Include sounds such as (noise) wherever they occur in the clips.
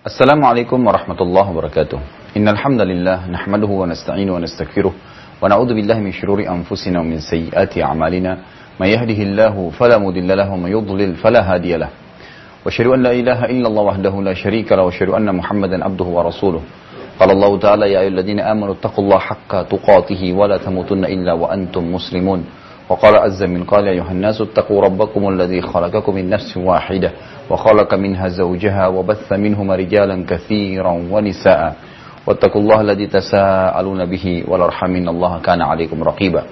السلام عليكم ورحمة الله وبركاته. إن الحمد لله نحمده ونستعين ونستكفره ونعوذ بالله من شرور أنفسنا ومن سيئات أعمالنا. ما يهده الله فلا مضل له وما يضلل فلا هادي له. وشر أن لا إله إلا الله وحده لا شريك له وشر أن محمدا عبده ورسوله. قال الله تعالى يا أيها الذين آمنوا اتقوا الله حق تقاته ولا تموتن إلا وأنتم مسلمون. وقال عز من قال يا أيها الناس اتقوا ربكم الذي خلقكم من نفس واحدة وخلق منها زوجها وبث منهما رجالا كثيرا ونساء. واتقوا الله الذي تساءلون به والأرحم إن الله كان عليكم رقيبا.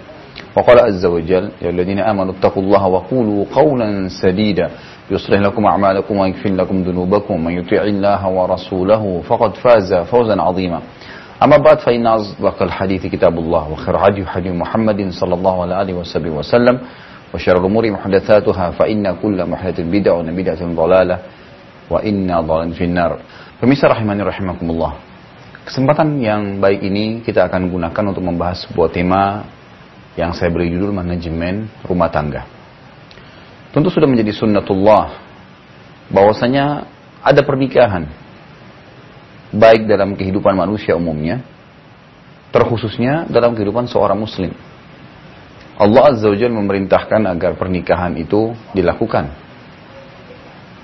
وقال عز وجل يا الذين آمنوا اتقوا الله وقولوا قولا سديدا. يصلح لكم أعمالكم ويغفر لكم ذنوبكم. من يطيع الله ورسوله فقد فاز فوزا عظيما. أما بعد فإن أصدق الحديث كتاب الله وخير هدي هدي محمد صلى الله عليه وسلم وسلم وشر الأمور محدثاتها فإن كل محدثة بدعة وبدعة ضلالة وإن ضلال في النار Pemirsa rahimani rahimakumullah. Kesempatan yang baik ini kita akan gunakan untuk membahas sebuah tema yang saya beri judul manajemen rumah tangga. Tentu sudah menjadi sunnatullah bahwasanya ada pernikahan baik dalam kehidupan manusia umumnya terkhususnya dalam kehidupan seorang muslim. Allah Azza wa memerintahkan agar pernikahan itu dilakukan.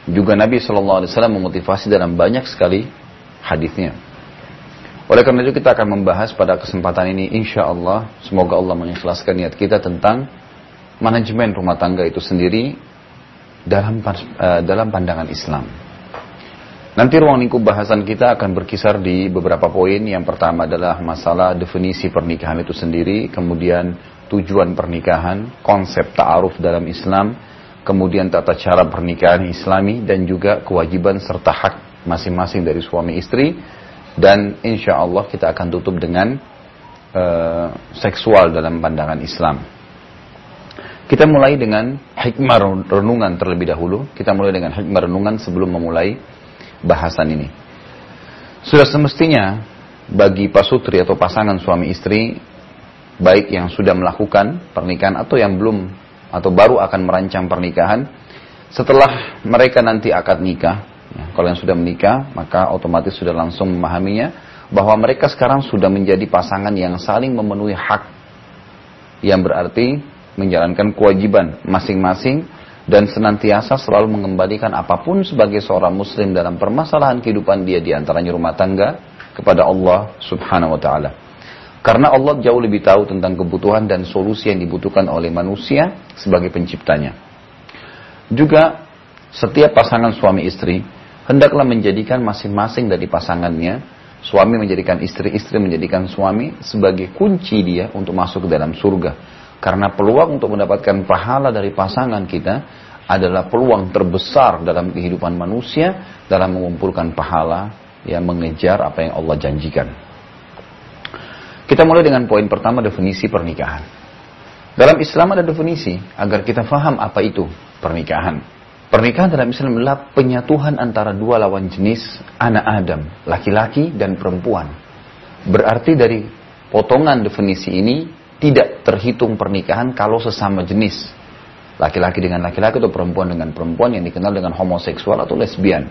Juga Nabi SAW memotivasi dalam banyak sekali hadisnya. Oleh karena itu kita akan membahas pada kesempatan ini insya Allah semoga Allah mengikhlaskan niat kita tentang manajemen rumah tangga itu sendiri dalam uh, dalam pandangan Islam. Nanti ruang lingkup bahasan kita akan berkisar di beberapa poin. Yang pertama adalah masalah definisi pernikahan itu sendiri, kemudian tujuan pernikahan, konsep ta'aruf dalam Islam, kemudian tata cara pernikahan Islami dan juga kewajiban serta hak masing-masing dari suami istri dan insya Allah kita akan tutup dengan uh, seksual dalam pandangan Islam. Kita mulai dengan hikmah renungan terlebih dahulu. Kita mulai dengan hikmah renungan sebelum memulai bahasan ini. Sudah semestinya bagi pasutri atau pasangan suami istri baik yang sudah melakukan pernikahan atau yang belum atau baru akan merancang pernikahan setelah mereka nanti akad nikah ya, kalau yang sudah menikah maka otomatis sudah langsung memahaminya bahwa mereka sekarang sudah menjadi pasangan yang saling memenuhi hak yang berarti menjalankan kewajiban masing-masing dan senantiasa selalu mengembalikan apa pun sebagai seorang muslim dalam permasalahan kehidupan dia di antaranya rumah tangga kepada Allah Subhanahu wa taala. Karena Allah jauh lebih tahu tentang kebutuhan dan solusi yang dibutuhkan oleh manusia sebagai penciptanya. Juga setiap pasangan suami istri hendaklah menjadikan masing-masing dari pasangannya, suami menjadikan istri, istri menjadikan suami sebagai kunci dia untuk masuk ke dalam surga. Karena peluang untuk mendapatkan pahala dari pasangan kita adalah peluang terbesar dalam kehidupan manusia dalam mengumpulkan pahala yang mengejar apa yang Allah janjikan. Kita mulai dengan poin pertama definisi pernikahan. Dalam Islam ada definisi agar kita faham apa itu pernikahan. Pernikahan dalam Islam adalah penyatuan antara dua lawan jenis anak Adam, laki-laki dan perempuan. Berarti dari potongan definisi ini tidak terhitung pernikahan kalau sesama jenis. Laki-laki dengan laki-laki atau perempuan dengan perempuan yang dikenal dengan homoseksual atau lesbian.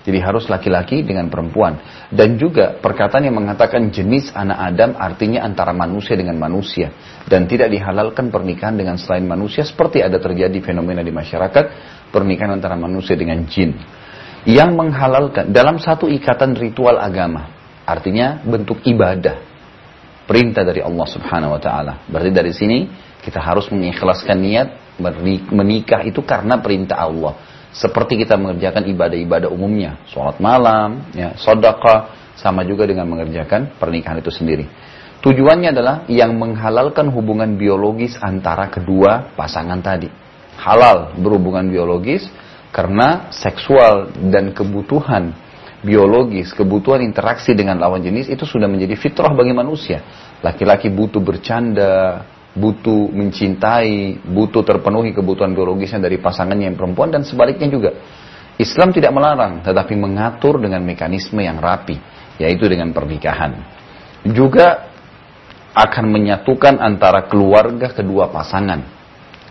Jadi harus laki-laki dengan perempuan. Dan juga perkataan yang mengatakan jenis anak Adam artinya antara manusia dengan manusia. Dan tidak dihalalkan pernikahan dengan selain manusia seperti ada terjadi fenomena di masyarakat pernikahan antara manusia dengan jin. Yang menghalalkan dalam satu ikatan ritual agama. Artinya bentuk ibadah. Perintah dari Allah subhanahu wa ta'ala. Berarti dari sini kita harus mengikhlaskan niat menikah itu karena perintah Allah seperti kita mengerjakan ibadah-ibadah umumnya, sholat malam, ya, sodaka, sama juga dengan mengerjakan pernikahan itu sendiri. Tujuannya adalah yang menghalalkan hubungan biologis antara kedua pasangan tadi. Halal berhubungan biologis karena seksual dan kebutuhan biologis, kebutuhan interaksi dengan lawan jenis itu sudah menjadi fitrah bagi manusia. Laki-laki butuh bercanda, butuh mencintai, butuh terpenuhi kebutuhan biologisnya dari pasangannya yang perempuan dan sebaliknya juga. Islam tidak melarang, tetapi mengatur dengan mekanisme yang rapi, yaitu dengan pernikahan. Juga akan menyatukan antara keluarga kedua pasangan,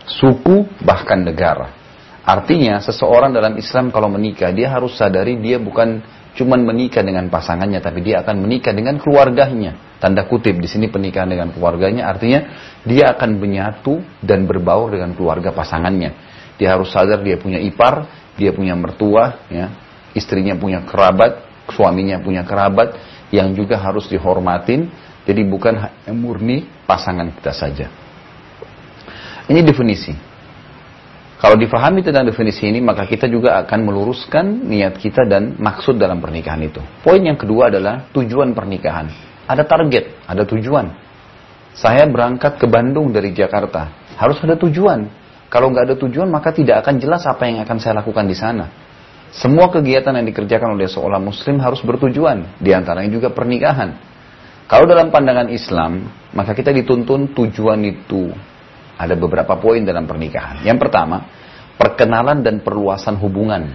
suku bahkan negara. Artinya seseorang dalam Islam kalau menikah dia harus sadari dia bukan cuman menikah dengan pasangannya, tapi dia akan menikah dengan keluarganya. Tanda kutip di sini pernikahan dengan keluarganya artinya dia akan menyatu dan berbaur dengan keluarga pasangannya. Dia harus sadar dia punya ipar, dia punya mertua, ya, istrinya punya kerabat, suaminya punya kerabat yang juga harus dihormatin. Jadi bukan murni pasangan kita saja. Ini definisi. Kalau difahami tentang definisi ini, maka kita juga akan meluruskan niat kita dan maksud dalam pernikahan itu. Poin yang kedua adalah tujuan pernikahan. Ada target, ada tujuan. Saya berangkat ke Bandung dari Jakarta, harus ada tujuan. Kalau nggak ada tujuan, maka tidak akan jelas apa yang akan saya lakukan di sana. Semua kegiatan yang dikerjakan oleh seorang muslim harus bertujuan, di antaranya juga pernikahan. Kalau dalam pandangan Islam, maka kita dituntun tujuan itu ada beberapa poin dalam pernikahan. Yang pertama, perkenalan dan perluasan hubungan.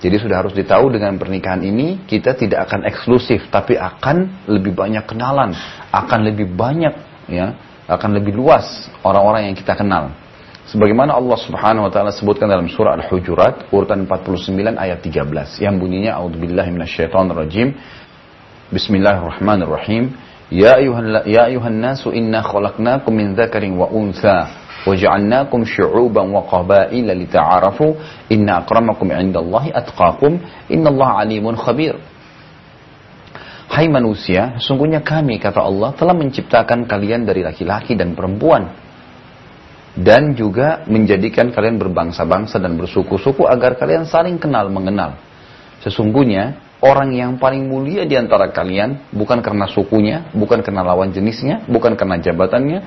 Jadi sudah harus ditahu dengan pernikahan ini kita tidak akan eksklusif tapi akan lebih banyak kenalan, akan lebih banyak ya, akan lebih luas orang-orang yang kita kenal. Sebagaimana Allah Subhanahu wa taala sebutkan dalam surah Al-Hujurat urutan 49 ayat 13 yang bunyinya a'udzubillahi minasyaitonirrajim. Bismillahirrahmanirrahim. Ya ayuhan ya ayuhan nasu inna khalaqnakum min dzakarin wa untha wa ja'alnakum syu'uban wa qabaila lita'arafu inna akramakum 'indallahi atqakum innallaha 'alimun khabir. Hai manusia, sungguhnya kami kata Allah telah menciptakan kalian dari laki-laki dan perempuan dan juga menjadikan kalian berbangsa-bangsa dan bersuku-suku agar kalian saling kenal mengenal. Sesungguhnya orang yang paling mulia di antara kalian bukan karena sukunya, bukan karena lawan jenisnya, bukan karena jabatannya,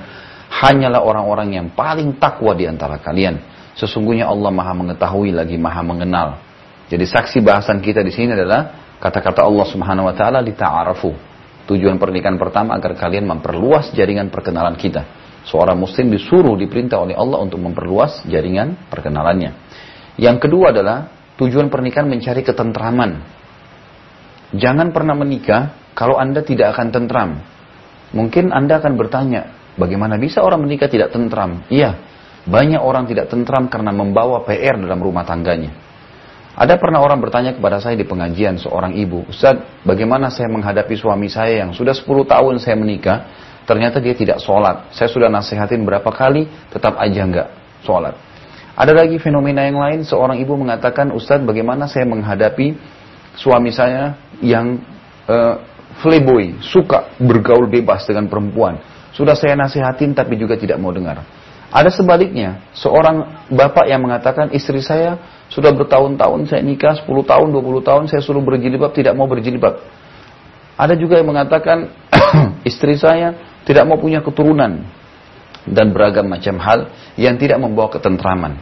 hanyalah orang-orang yang paling takwa di antara kalian. Sesungguhnya Allah Maha mengetahui lagi Maha mengenal. Jadi saksi bahasan kita di sini adalah kata-kata Allah Subhanahu wa taala lita'arafu. Tujuan pernikahan pertama agar kalian memperluas jaringan perkenalan kita. Seorang muslim disuruh diperintah oleh Allah untuk memperluas jaringan perkenalannya. Yang kedua adalah tujuan pernikahan mencari ketentraman. Jangan pernah menikah kalau Anda tidak akan tentram. Mungkin Anda akan bertanya, bagaimana bisa orang menikah tidak tentram? Iya, banyak orang tidak tentram karena membawa PR dalam rumah tangganya. Ada pernah orang bertanya kepada saya di pengajian seorang ibu, Ustaz, bagaimana saya menghadapi suami saya yang sudah 10 tahun saya menikah, ternyata dia tidak sholat. Saya sudah nasihatin berapa kali, tetap aja nggak sholat. Ada lagi fenomena yang lain, seorang ibu mengatakan, Ustaz, bagaimana saya menghadapi suami saya yang uh, playboy, suka bergaul bebas dengan perempuan. Sudah saya nasihatin tapi juga tidak mau dengar. Ada sebaliknya, seorang bapak yang mengatakan istri saya sudah bertahun-tahun saya nikah, 10 tahun, 20 tahun saya suruh berjilbab, tidak mau berjilbab. Ada juga yang mengatakan (clears throat) istri saya tidak mau punya keturunan dan beragam macam hal yang tidak membawa ketentraman.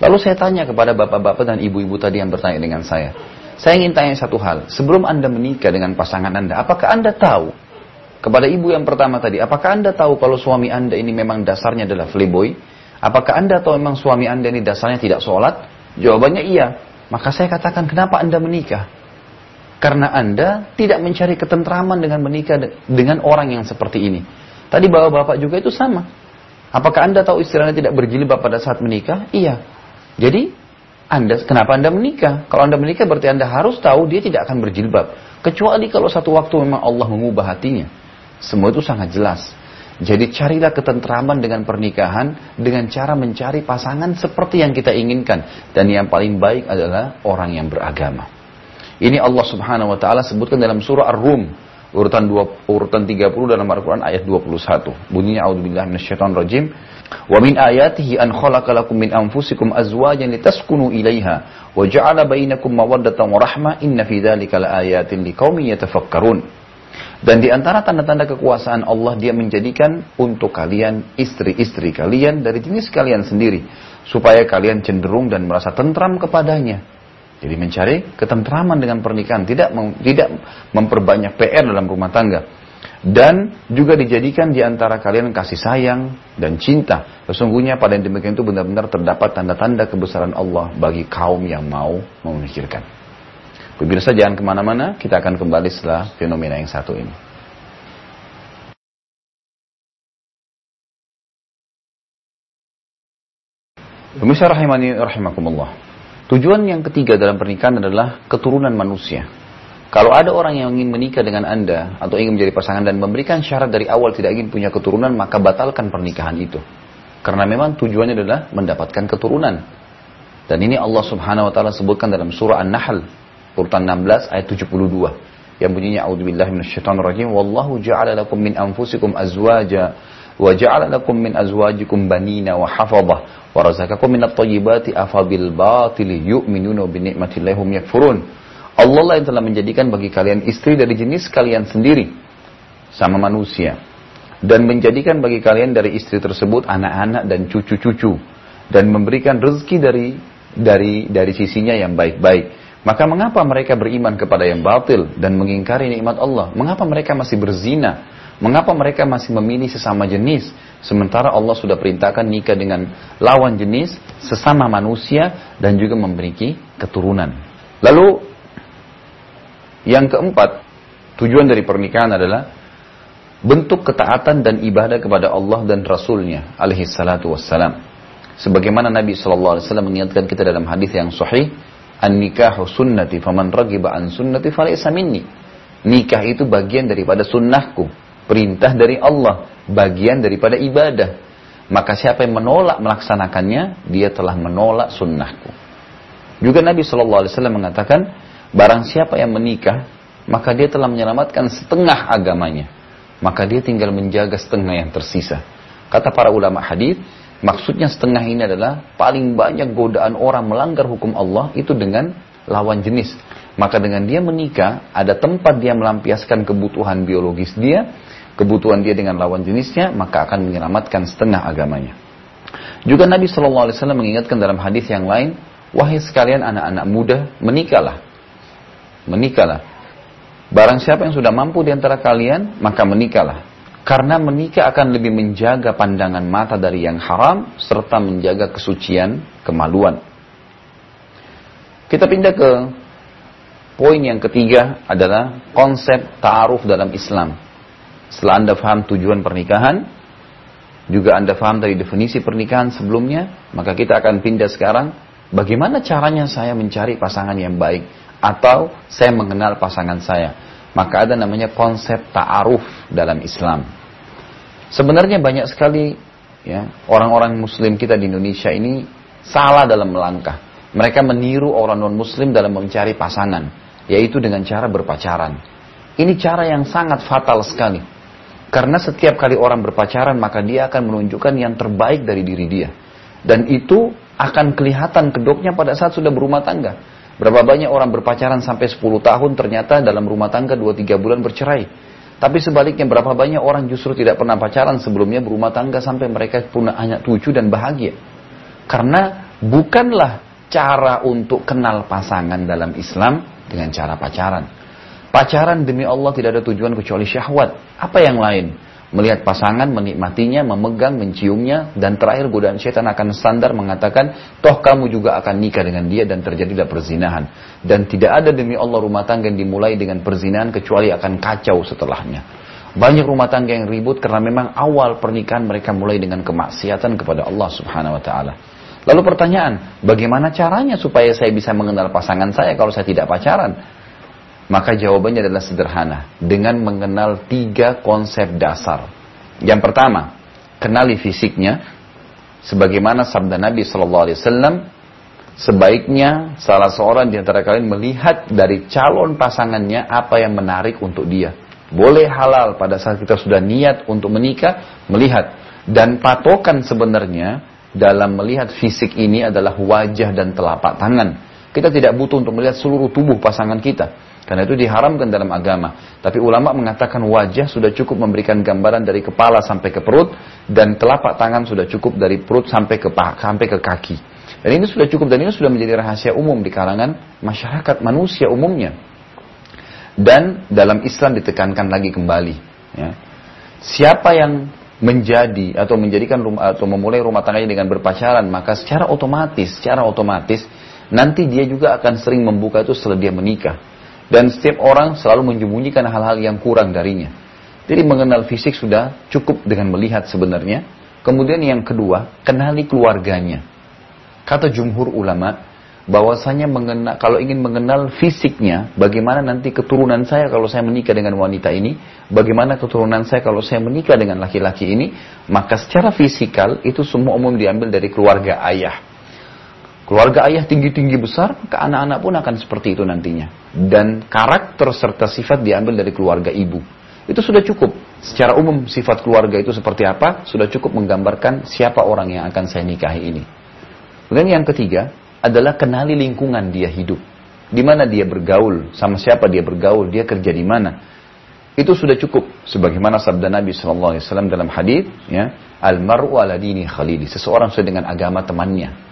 Lalu saya tanya kepada bapak-bapak dan ibu-ibu tadi yang bertanya dengan saya, saya ingin tanya satu hal. Sebelum Anda menikah dengan pasangan Anda, apakah Anda tahu kepada ibu yang pertama tadi, apakah Anda tahu kalau suami Anda ini memang dasarnya adalah playboy? Apakah Anda tahu memang suami Anda ini dasarnya tidak sholat? Jawabannya iya. Maka saya katakan, kenapa Anda menikah? Karena Anda tidak mencari ketentraman dengan menikah dengan orang yang seperti ini. Tadi bapak-bapak juga itu sama. Apakah Anda tahu istilahnya tidak berjilbab pada saat menikah? Iya. Jadi anda kenapa Anda menikah? Kalau Anda menikah berarti Anda harus tahu dia tidak akan berjilbab. Kecuali kalau satu waktu memang Allah mengubah hatinya. Semua itu sangat jelas. Jadi carilah ketentraman dengan pernikahan dengan cara mencari pasangan seperti yang kita inginkan dan yang paling baik adalah orang yang beragama. Ini Allah Subhanahu wa taala sebutkan dalam surah Ar-Rum urutan 2, urutan 30 dalam Al-Qur'an ayat 21. Bunyinya a'udzubillahi minasyaitonirrajim. Wa min ayatihi an khalaqa lakum min anfusikum azwajan litaskunu ilaiha wa ja'ala bainakum mawaddatan wa rahmah inna fi dzalika laayatin liqaumin yatafakkarun. Dan di antara tanda-tanda kekuasaan Allah dia menjadikan untuk kalian istri-istri kalian dari jenis kalian sendiri supaya kalian cenderung dan merasa tentram kepadanya. Jadi mencari ketentraman dengan pernikahan, tidak mem, tidak memperbanyak PR dalam rumah tangga. Dan juga dijadikan di antara kalian kasih sayang dan cinta. Sesungguhnya pada yang demikian itu benar-benar terdapat tanda-tanda kebesaran Allah bagi kaum yang mau memikirkan. Pemirsa jangan ke mana-mana, kita akan kembali setelah fenomena yang satu ini. Pemirsa rahimani rahimakumullah. Tujuan yang ketiga dalam pernikahan adalah keturunan manusia. Kalau ada orang yang ingin menikah dengan Anda atau ingin menjadi pasangan dan memberikan syarat dari awal tidak ingin punya keturunan, maka batalkan pernikahan itu. Karena memang tujuannya adalah mendapatkan keturunan. Dan ini Allah Subhanahu wa taala sebutkan dalam surah An-Nahl urutan 16 ayat 72 yang bunyinya a'udzubillahi minasyaitonirrajim wallahu ja'ala lakum min anfusikum azwaja wa ja'ala lakum min azwajikum banina wa hafadha wa razaqakum minat thayyibati afabil batili yu'minuna bi ni'matillahi hum yakfurun Allah lah yang telah menjadikan bagi kalian istri dari jenis kalian sendiri sama manusia dan menjadikan bagi kalian dari istri tersebut anak-anak dan cucu-cucu dan memberikan rezeki dari dari dari sisinya yang baik-baik. Maka mengapa mereka beriman kepada yang batil dan mengingkari nikmat Allah? Mengapa mereka masih berzina? Mengapa mereka masih memilih sesama jenis? Sementara Allah sudah perintahkan nikah dengan lawan jenis, sesama manusia, dan juga memiliki keturunan. Lalu yang keempat, tujuan dari pernikahan adalah bentuk ketaatan dan ibadah kepada Allah dan Rasulnya alaihi salatu wassalam. Sebagaimana Nabi SAW mengingatkan kita dalam hadis yang sahih, An-nikahu sunnati faman ragiba an sunnati falaysa minni. Nikah itu bagian daripada sunnahku. Perintah dari Allah. Bagian daripada ibadah. Maka siapa yang menolak melaksanakannya, dia telah menolak sunnahku. Juga Nabi SAW mengatakan, Barang siapa yang menikah, maka dia telah menyelamatkan setengah agamanya. Maka dia tinggal menjaga setengah yang tersisa. Kata para ulama hadis, maksudnya setengah ini adalah paling banyak godaan orang melanggar hukum Allah itu dengan lawan jenis. Maka dengan dia menikah, ada tempat dia melampiaskan kebutuhan biologis dia, kebutuhan dia dengan lawan jenisnya, maka akan menyelamatkan setengah agamanya. Juga Nabi SAW mengingatkan dalam hadis yang lain, wahai sekalian anak-anak muda, menikahlah menikahlah. Barang siapa yang sudah mampu di antara kalian, maka menikahlah. Karena menikah akan lebih menjaga pandangan mata dari yang haram, serta menjaga kesucian, kemaluan. Kita pindah ke poin yang ketiga adalah konsep ta'aruf dalam Islam. Setelah Anda faham tujuan pernikahan, juga Anda faham dari definisi pernikahan sebelumnya, maka kita akan pindah sekarang, bagaimana caranya saya mencari pasangan yang baik atau saya mengenal pasangan saya. Maka ada namanya konsep ta'aruf dalam Islam. Sebenarnya banyak sekali ya orang-orang muslim kita di Indonesia ini salah dalam melangkah. Mereka meniru orang non-muslim dalam mencari pasangan, yaitu dengan cara berpacaran. Ini cara yang sangat fatal sekali. Karena setiap kali orang berpacaran, maka dia akan menunjukkan yang terbaik dari diri dia. Dan itu akan kelihatan kedoknya pada saat sudah berumah tangga. Berapa banyak orang berpacaran sampai 10 tahun ternyata dalam rumah tangga 2-3 bulan bercerai. Tapi sebaliknya berapa banyak orang justru tidak pernah pacaran sebelumnya berumah tangga sampai mereka punya anak cucu dan bahagia. Karena bukanlah cara untuk kenal pasangan dalam Islam dengan cara pacaran. Pacaran demi Allah tidak ada tujuan kecuali syahwat. Apa yang lain? Melihat pasangan, menikmatinya, memegang, menciumnya, dan terakhir godaan setan akan standar mengatakan, toh kamu juga akan nikah dengan dia dan terjadilah perzinahan. Dan tidak ada demi Allah rumah tangga yang dimulai dengan perzinahan kecuali akan kacau setelahnya. Banyak rumah tangga yang ribut karena memang awal pernikahan mereka mulai dengan kemaksiatan kepada Allah subhanahu wa ta'ala. Lalu pertanyaan, bagaimana caranya supaya saya bisa mengenal pasangan saya kalau saya tidak pacaran? Maka jawabannya adalah sederhana. Dengan mengenal tiga konsep dasar. Yang pertama, kenali fisiknya. Sebagaimana sabda Nabi SAW, sebaiknya salah seorang di antara kalian melihat dari calon pasangannya apa yang menarik untuk dia. Boleh halal pada saat kita sudah niat untuk menikah, melihat. Dan patokan sebenarnya dalam melihat fisik ini adalah wajah dan telapak tangan. Kita tidak butuh untuk melihat seluruh tubuh pasangan kita. Karena itu diharamkan dalam agama. Tapi ulama mengatakan wajah sudah cukup memberikan gambaran dari kepala sampai ke perut dan telapak tangan sudah cukup dari perut sampai ke sampai ke kaki. Dan ini sudah cukup dan ini sudah menjadi rahasia umum di kalangan masyarakat manusia umumnya. Dan dalam Islam ditekankan lagi kembali. Ya. Siapa yang menjadi atau menjadikan rumah, atau memulai rumah tangganya dengan berpacaran maka secara otomatis, secara otomatis nanti dia juga akan sering membuka itu setelah dia menikah. Dan setiap orang selalu menyembunyikan hal-hal yang kurang darinya. Jadi mengenal fisik sudah cukup dengan melihat sebenarnya. Kemudian yang kedua, kenali keluarganya. Kata jumhur ulama, bahwasanya mengenal, kalau ingin mengenal fisiknya, bagaimana nanti keturunan saya kalau saya menikah dengan wanita ini, bagaimana keturunan saya kalau saya menikah dengan laki-laki ini, maka secara fisikal itu semua umum diambil dari keluarga ayah. Keluarga ayah tinggi-tinggi besar, ke anak-anak pun akan seperti itu nantinya. Dan karakter serta sifat diambil dari keluarga ibu. Itu sudah cukup. Secara umum sifat keluarga itu seperti apa, sudah cukup menggambarkan siapa orang yang akan saya nikahi ini. Kemudian yang ketiga, adalah kenali lingkungan dia hidup. Di mana dia bergaul, sama siapa dia bergaul, dia kerja di mana. Itu sudah cukup. Sebagaimana sabda Nabi SAW dalam hadis, ya, Al-mar'u ala dini khalili. Seseorang sesuai dengan agama temannya.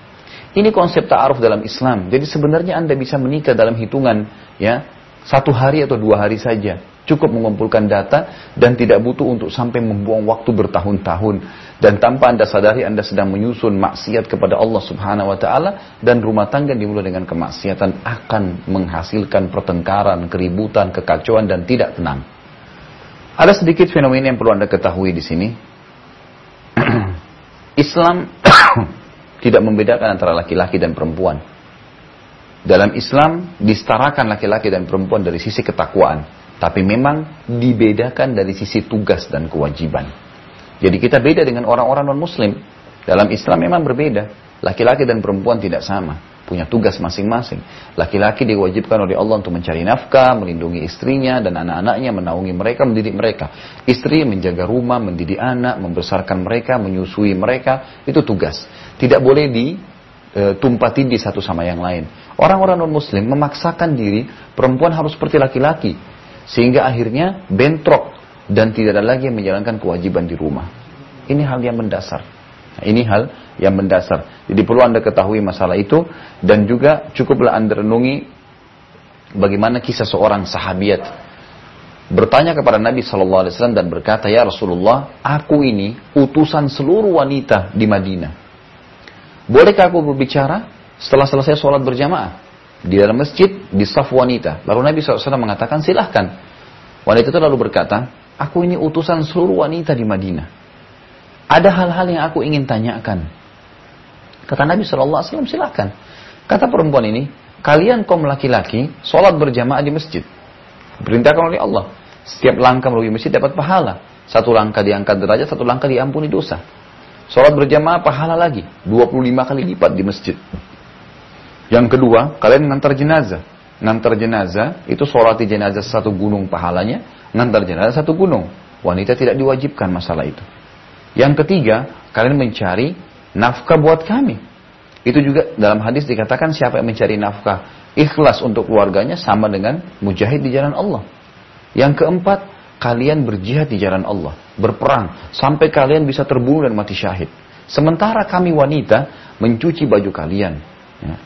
Ini konsep ta'aruf dalam Islam. Jadi sebenarnya Anda bisa menikah dalam hitungan ya satu hari atau dua hari saja. Cukup mengumpulkan data dan tidak butuh untuk sampai membuang waktu bertahun-tahun. Dan tanpa Anda sadari Anda sedang menyusun maksiat kepada Allah subhanahu wa ta'ala. Dan rumah tangga dimulai dengan kemaksiatan akan menghasilkan pertengkaran, keributan, kekacauan dan tidak tenang. Ada sedikit fenomena yang perlu Anda ketahui di sini. (clears throat) Islam tidak membedakan antara laki-laki dan perempuan. Dalam Islam disetarakan laki-laki dan perempuan dari sisi ketakwaan. Tapi memang dibedakan dari sisi tugas dan kewajiban. Jadi kita beda dengan orang-orang non-muslim. Dalam Islam memang berbeda. Laki-laki dan perempuan tidak sama. Punya tugas masing-masing. Laki-laki diwajibkan oleh Allah untuk mencari nafkah, melindungi istrinya dan anak-anaknya, menaungi mereka, mendidik mereka. Istri menjaga rumah, mendidik anak, membesarkan mereka, menyusui mereka. Itu tugas. Tidak boleh ditumpah tindih satu sama yang lain. Orang-orang non-muslim memaksakan diri perempuan harus seperti laki-laki sehingga akhirnya bentrok dan tidak ada lagi yang menjalankan kewajiban di rumah. Ini hal yang mendasar. Ini hal yang mendasar. Jadi perlu Anda ketahui masalah itu dan juga cukuplah Anda renungi bagaimana kisah seorang sahabiat bertanya kepada Nabi Shallallahu Alaihi Wasallam dan berkata, ya Rasulullah, aku ini utusan seluruh wanita di Madinah. Bolehkah aku berbicara setelah selesai sholat berjamaah? di dalam masjid di saf wanita. Lalu Nabi SAW mengatakan silahkan. Wanita itu lalu berkata, aku ini utusan seluruh wanita di Madinah. Ada hal-hal yang aku ingin tanyakan. Kata Nabi SAW silahkan. Kata perempuan ini, kalian kaum laki-laki sholat berjamaah di masjid. Perintahkan oleh Allah. Setiap langkah melalui masjid dapat pahala. Satu langkah diangkat derajat, satu langkah diampuni dosa. Sholat berjamaah pahala lagi. 25 kali lipat di masjid. Yang kedua, kalian ngantar jenazah. Ngantar jenazah, itu di jenazah satu gunung pahalanya, ngantar jenazah satu gunung. Wanita tidak diwajibkan masalah itu. Yang ketiga, kalian mencari nafkah buat kami. Itu juga dalam hadis dikatakan siapa yang mencari nafkah ikhlas untuk keluarganya sama dengan mujahid di jalan Allah. Yang keempat, kalian berjihad di jalan Allah, berperang sampai kalian bisa terbunuh dan mati syahid. Sementara kami wanita mencuci baju kalian, ya,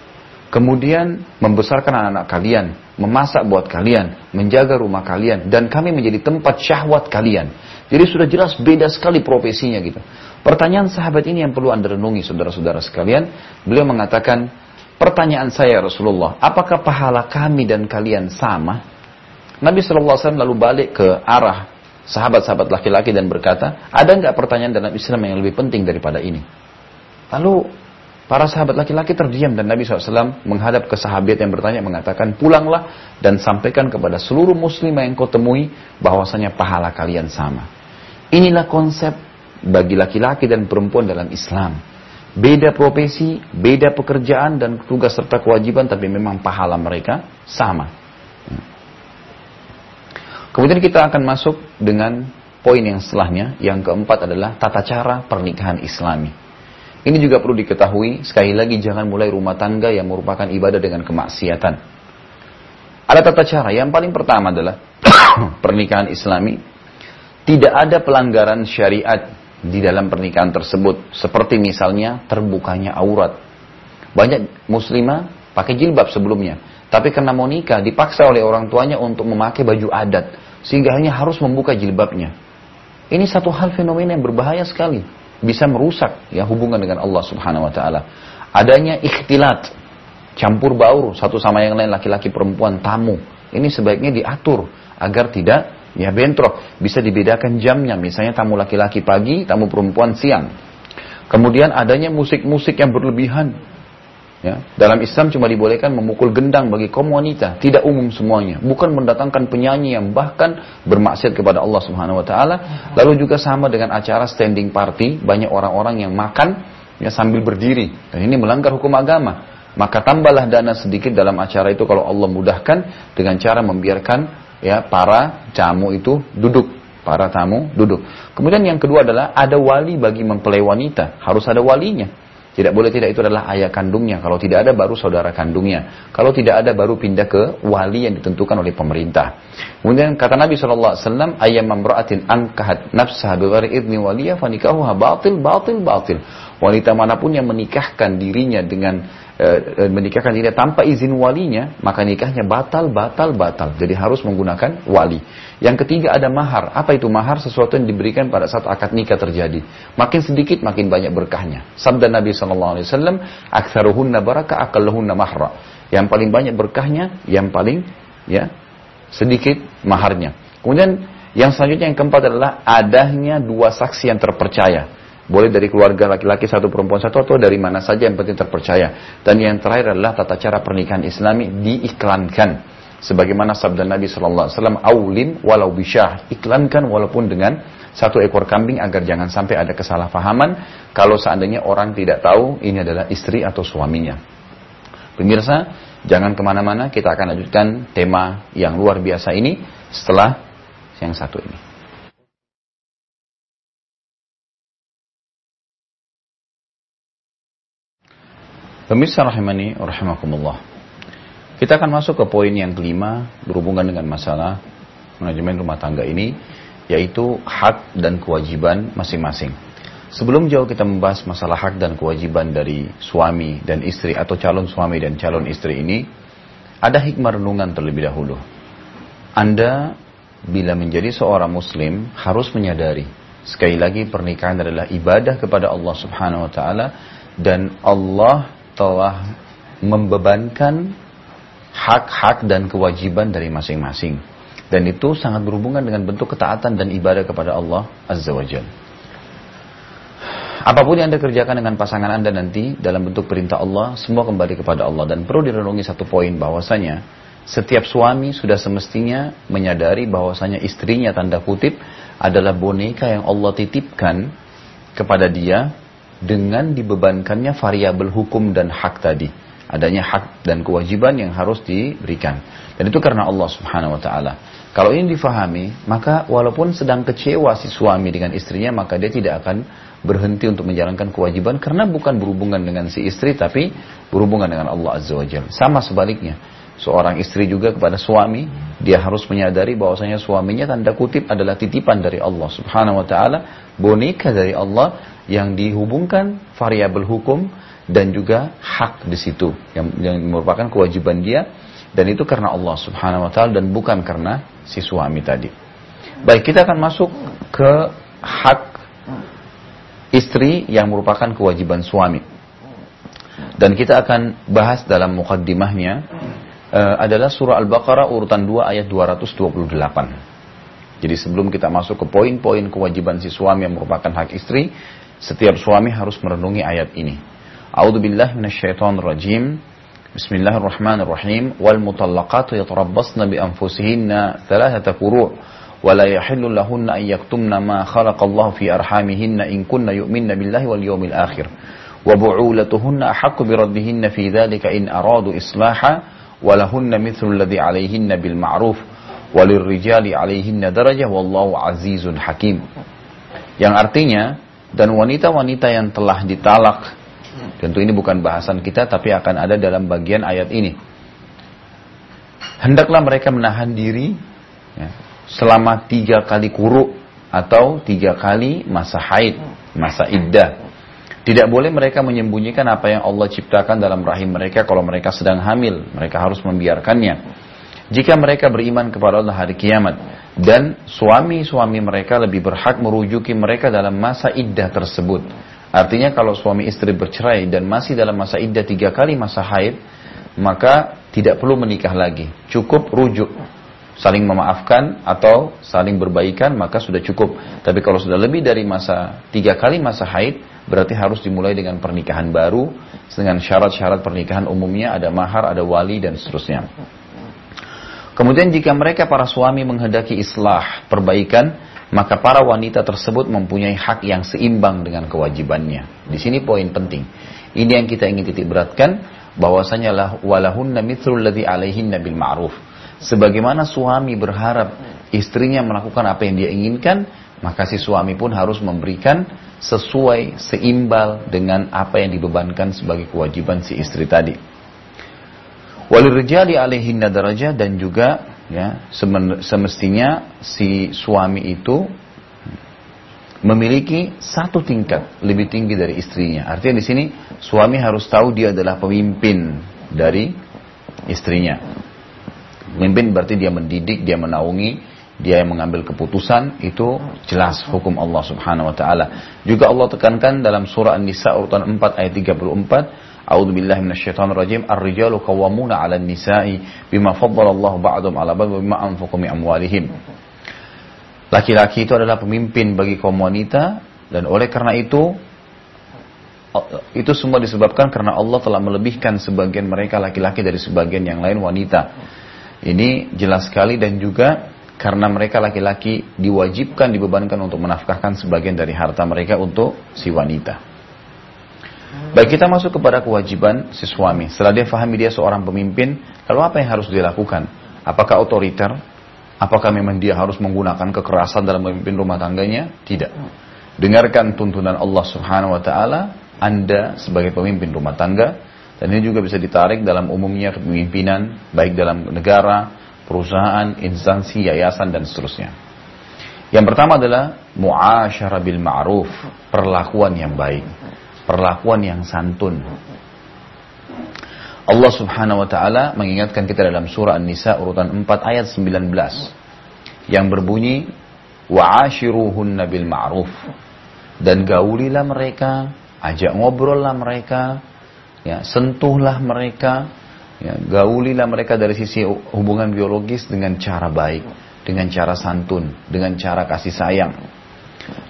kemudian membesarkan anak-anak kalian, memasak buat kalian, menjaga rumah kalian, dan kami menjadi tempat syahwat kalian. Jadi sudah jelas beda sekali profesinya gitu. Pertanyaan sahabat ini yang perlu anda renungi saudara-saudara sekalian. Beliau mengatakan, pertanyaan saya Rasulullah, apakah pahala kami dan kalian sama? Nabi SAW lalu balik ke arah sahabat-sahabat laki-laki dan berkata, ada nggak pertanyaan dalam Islam yang lebih penting daripada ini? Lalu Para sahabat laki-laki terdiam dan Nabi SAW menghadap ke sahabat yang bertanya mengatakan pulanglah dan sampaikan kepada seluruh muslim yang kau temui bahwasanya pahala kalian sama. Inilah konsep bagi laki-laki dan perempuan dalam Islam. Beda profesi, beda pekerjaan dan tugas serta kewajiban tapi memang pahala mereka sama. Kemudian kita akan masuk dengan poin yang setelahnya. Yang keempat adalah tata cara pernikahan islami. Ini juga perlu diketahui, sekali lagi jangan mulai rumah tangga yang merupakan ibadah dengan kemaksiatan. Ada tata cara, yang paling pertama adalah (coughs) pernikahan islami. Tidak ada pelanggaran syariat di dalam pernikahan tersebut. Seperti misalnya terbukanya aurat. Banyak muslimah pakai jilbab sebelumnya. Tapi karena mau nikah dipaksa oleh orang tuanya untuk memakai baju adat. Sehingga hanya harus membuka jilbabnya. Ini satu hal fenomena yang berbahaya sekali bisa merusak ya hubungan dengan Allah Subhanahu wa taala. Adanya ikhtilat, campur baur satu sama yang lain laki-laki perempuan tamu. Ini sebaiknya diatur agar tidak ya bentrok, bisa dibedakan jamnya. Misalnya tamu laki-laki pagi, tamu perempuan siang. Kemudian adanya musik-musik yang berlebihan. Ya, dalam Islam cuma dibolehkan memukul gendang bagi kaum wanita, tidak umum semuanya. Bukan mendatangkan penyanyi yang bahkan bermaksiat kepada Allah Subhanahu wa taala. Lalu juga sama dengan acara standing party, banyak orang-orang yang makan ya sambil berdiri. Dan ini melanggar hukum agama. Maka tambahlah dana sedikit dalam acara itu kalau Allah mudahkan dengan cara membiarkan ya para tamu itu duduk para tamu duduk. Kemudian yang kedua adalah ada wali bagi mempelai wanita, harus ada walinya. Tidak boleh tidak itu adalah ayah kandungnya. Kalau tidak ada baru saudara kandungnya. Kalau tidak ada baru pindah ke wali yang ditentukan oleh pemerintah. Kemudian kata Nabi SAW, ayam memraatin angkahat nafsah bighairi idni waliyah fanikahuha batil, batil, batil. Wanita mana pun yang menikahkan dirinya dengan e, menikahkan dirinya tanpa izin walinya, maka nikahnya batal, batal, batal. Jadi harus menggunakan wali. Yang ketiga ada mahar. Apa itu mahar? Sesuatu yang diberikan pada saat akad nikah terjadi. Makin sedikit makin banyak berkahnya. Sabda Nabi Shallallahu Alaihi Wasallam, "Aktsaruhunna baraka, akalluhunna mahra." Yang paling banyak berkahnya, yang paling ya sedikit maharnya. Kemudian yang selanjutnya yang keempat adalah adanya dua saksi yang terpercaya. Boleh dari keluarga laki-laki satu perempuan satu atau dari mana saja yang penting terpercaya. Dan yang terakhir adalah tata cara pernikahan Islami diiklankan. Sebagaimana sabda Nabi Shallallahu Wasallam, "Aulim walau bisyah." Iklankan walaupun dengan satu ekor kambing agar jangan sampai ada kesalahpahaman kalau seandainya orang tidak tahu ini adalah istri atau suaminya. Pemirsa, jangan ke mana-mana, kita akan lanjutkan tema yang luar biasa ini setelah yang satu ini. Pemirsa rahimani rahimakumullah. Kita akan masuk ke poin yang kelima berhubungan dengan masalah manajemen rumah tangga ini yaitu hak dan kewajiban masing-masing. Sebelum jauh kita membahas masalah hak dan kewajiban dari suami dan istri atau calon suami dan calon istri ini, ada hikmah renungan terlebih dahulu. Anda bila menjadi seorang muslim harus menyadari sekali lagi pernikahan adalah ibadah kepada Allah Subhanahu wa taala dan Allah telah membebankan hak-hak dan kewajiban dari masing-masing. Dan itu sangat berhubungan dengan bentuk ketaatan dan ibadah kepada Allah Azza wa Jal. Apa pun yang Anda kerjakan dengan pasangan Anda nanti dalam bentuk perintah Allah, semua kembali kepada Allah. Dan perlu direnungi satu poin bahwasanya setiap suami sudah semestinya menyadari bahwasanya istrinya tanda kutip adalah boneka yang Allah titipkan kepada dia dengan dibebankannya variabel hukum dan hak tadi. Adanya hak dan kewajiban yang harus diberikan. Dan itu karena Allah subhanahu wa ta'ala. Kalau ini difahami, maka walaupun sedang kecewa si suami dengan istrinya, maka dia tidak akan berhenti untuk menjalankan kewajiban karena bukan berhubungan dengan si istri, tapi berhubungan dengan Allah Azza wa Jalla. Sama sebaliknya, seorang istri juga kepada suami, dia harus menyadari bahwasanya suaminya tanda kutip adalah titipan dari Allah Subhanahu wa taala, boneka dari Allah yang dihubungkan variabel hukum dan juga hak di situ yang, yang merupakan kewajiban dia dan itu karena Allah Subhanahu wa taala dan bukan karena si suami tadi. Baik, kita akan masuk ke hak istri yang merupakan kewajiban suami. Dan kita akan bahas dalam mukaddimahnya uh, adalah surah Al-Baqarah urutan 2 ayat 228. Jadi sebelum kita masuk ke poin-poin kewajiban si suami yang merupakan hak istri, setiap suami harus merenungi ayat ini. A'udzu billahi minasyaitonir rajim. Bismillahirrahmanirrahim. Wal mutallaqatu yatarabbasna bi anfusihinna thalathata quru' ولا يحل لهن أن يكتمن ما خلق الله في أرحامهن إن كن يؤمن بالله واليوم الآخر وبعولتهن أحق بردهن في ذلك إن أرادوا إصلاحا walahunna mithlul ladzi 'alaihinna bil ma'ruf walirrijali 'alaihinna darajah wallahu azizun hakim. Yang artinya dan wanita-wanita yang telah ditalak tentu ini bukan bahasan kita tapi akan ada dalam bagian ayat ini. Hendaklah mereka menahan diri ya, selama tiga kali kuruk atau tiga kali masa haid, masa iddah tidak boleh mereka menyembunyikan apa yang Allah ciptakan dalam rahim mereka kalau mereka sedang hamil mereka harus membiarkannya jika mereka beriman kepada Allah hari kiamat dan suami-suami mereka lebih berhak merujuki mereka dalam masa iddah tersebut. Artinya kalau suami istri bercerai dan masih dalam masa iddah tiga kali masa haid, maka tidak perlu menikah lagi. Cukup rujuk. Saling memaafkan atau saling berbaikan maka sudah cukup. Tapi kalau sudah lebih dari masa tiga kali masa haid, berarti harus dimulai dengan pernikahan baru dengan syarat-syarat pernikahan umumnya ada mahar, ada wali dan seterusnya. Kemudian jika mereka para suami menghendaki islah, perbaikan, maka para wanita tersebut mempunyai hak yang seimbang dengan kewajibannya. Di sini poin penting. Ini yang kita ingin titik beratkan bahwasanya lah walahunna mithlul ladzi alaihinna bil ma'ruf. Sebagaimana suami berharap istrinya melakukan apa yang dia inginkan, maka si suami pun harus memberikan sesuai seimbal dengan apa yang dibebankan sebagai kewajiban si istri tadi. Walirjali alaihinna daraja dan juga ya semestinya si suami itu memiliki satu tingkat lebih tinggi dari istrinya. Artinya di sini suami harus tahu dia adalah pemimpin dari istrinya. Pemimpin berarti dia mendidik, dia menaungi, dia yang mengambil keputusan itu jelas hukum Allah Subhanahu wa taala. Juga Allah tekankan dalam surah An-Nisa urutan 4 ayat 34 A'udzu billahi minasyaitonir rajim. Ar-rijalu qawwamuna 'alan nisa'i bima faddala Allah ba'dhum 'ala ba'd wa bima anfaqu min amwalihim. Laki-laki itu adalah pemimpin bagi kaum wanita dan oleh karena itu itu semua disebabkan karena Allah telah melebihkan sebagian mereka laki-laki dari sebagian yang lain wanita. Ini jelas sekali dan juga karena mereka laki-laki diwajibkan dibebankan untuk menafkahkan sebagian dari harta mereka untuk si wanita. Baik kita masuk kepada kewajiban si suami. Setelah dia fahami dia seorang pemimpin, lalu apa yang harus dilakukan? Apakah otoriter? Apakah memang dia harus menggunakan kekerasan dalam memimpin rumah tangganya? Tidak. Dengarkan tuntunan Allah Subhanahu wa taala, Anda sebagai pemimpin rumah tangga dan ini juga bisa ditarik dalam umumnya kepemimpinan baik dalam negara, perusahaan, instansi, yayasan dan seterusnya. Yang pertama adalah muasyarah bil ma'ruf, perlakuan yang baik perlakuan yang santun. Allah Subhanahu wa taala mengingatkan kita dalam surah An-Nisa urutan 4 ayat 19 yang berbunyi wa'ashiruhunna bil ma'ruf dan gaulilah mereka, ajak ngobrollah mereka, ya, sentuhlah mereka, ya, gaulilah mereka dari sisi hubungan biologis dengan cara baik, dengan cara santun, dengan cara kasih sayang.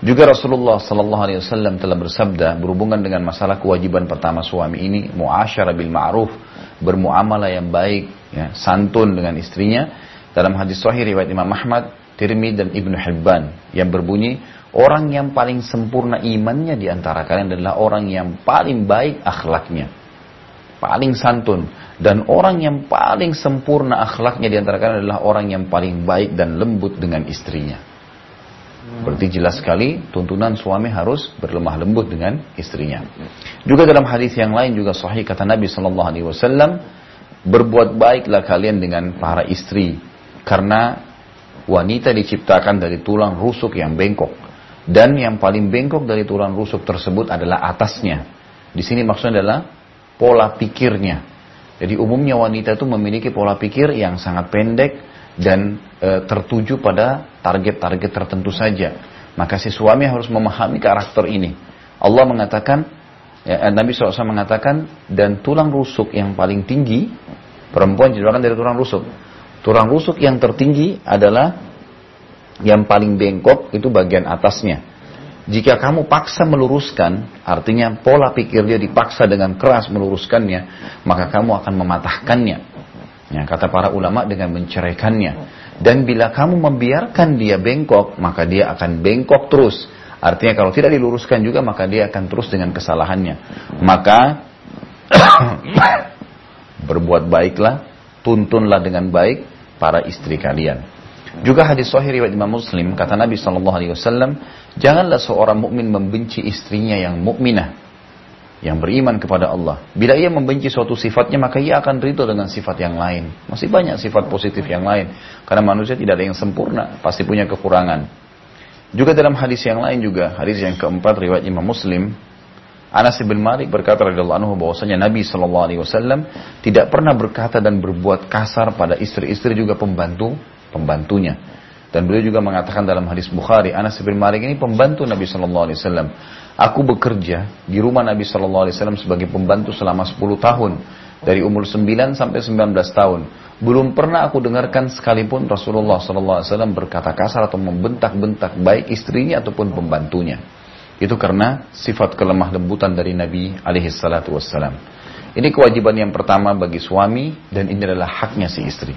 Juga Rasulullah Sallallahu Alaihi Wasallam telah bersabda berhubungan dengan masalah kewajiban pertama suami ini muasyarah bil ma'ruf bermuamalah yang baik ya, santun dengan istrinya dalam hadis sahih riwayat Imam Ahmad Tirmidzi dan Ibnu Hibban yang berbunyi orang yang paling sempurna imannya di antara kalian adalah orang yang paling baik akhlaknya paling santun dan orang yang paling sempurna akhlaknya di antara kalian adalah orang yang paling baik dan lembut dengan istrinya Berarti jelas sekali tuntunan suami harus berlemah lembut dengan istrinya. Juga dalam hadis yang lain juga sahih kata Nabi Shallallahu Alaihi Wasallam berbuat baiklah kalian dengan para istri karena wanita diciptakan dari tulang rusuk yang bengkok dan yang paling bengkok dari tulang rusuk tersebut adalah atasnya. Di sini maksudnya adalah pola pikirnya. Jadi umumnya wanita itu memiliki pola pikir yang sangat pendek dan e, tertuju pada target-target tertentu saja. Maka si suami harus memahami karakter ini. Allah mengatakan, ya, Nabi SAW mengatakan, dan tulang rusuk yang paling tinggi, perempuan diciptakan dari tulang rusuk. Tulang rusuk yang tertinggi adalah yang paling bengkok itu bagian atasnya. Jika kamu paksa meluruskan, artinya pola pikir dia dipaksa dengan keras meluruskannya, maka kamu akan mematahkannya. Ya, kata para ulama dengan menceraikannya. Dan bila kamu membiarkan dia bengkok, maka dia akan bengkok terus. Artinya kalau tidak diluruskan juga, maka dia akan terus dengan kesalahannya. Maka (coughs) berbuat baiklah, tuntunlah dengan baik para istri kalian. Juga hadis sahih riwayat Imam Muslim kata Nabi sallallahu alaihi wasallam, janganlah seorang mukmin membenci istrinya yang mukminah yang beriman kepada Allah. Bila ia membenci suatu sifatnya, maka ia akan ridho dengan sifat yang lain. Masih banyak sifat positif yang lain. Karena manusia tidak ada yang sempurna, pasti punya kekurangan. Juga dalam hadis yang lain juga, hadis yang keempat riwayat Imam Muslim, Anas bin Malik berkata radhiyallahu anhu bahwasanya Nabi sallallahu alaihi wasallam tidak pernah berkata dan berbuat kasar pada istri-istri juga pembantu pembantunya. Dan beliau juga mengatakan dalam hadis Bukhari, Anas bin Malik ini pembantu Nabi sallallahu alaihi wasallam. Aku bekerja di rumah Nabi Shallallahu Alaihi Wasallam sebagai pembantu selama 10 tahun dari umur 9 sampai 19 tahun. Belum pernah aku dengarkan sekalipun Rasulullah Shallallahu Alaihi Wasallam berkata kasar atau membentak-bentak baik istrinya ataupun pembantunya. Itu karena sifat kelemah lembutan dari Nabi alaihi wassalam. Ini kewajiban yang pertama bagi suami dan ini adalah haknya si istri.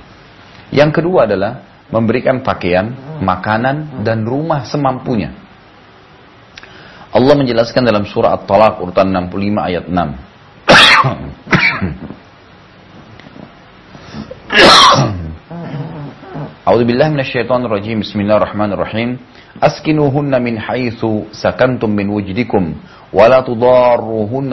Yang kedua adalah memberikan pakaian, makanan, dan rumah semampunya. Allah menjelaskan dalam surah At-Talaq urutan 65 ayat 6. (coughs) A'udzu billahi rajim. Bismillahirrahmanirrahim. Askinuhunna min haitsu sakantum min wujdikum wa la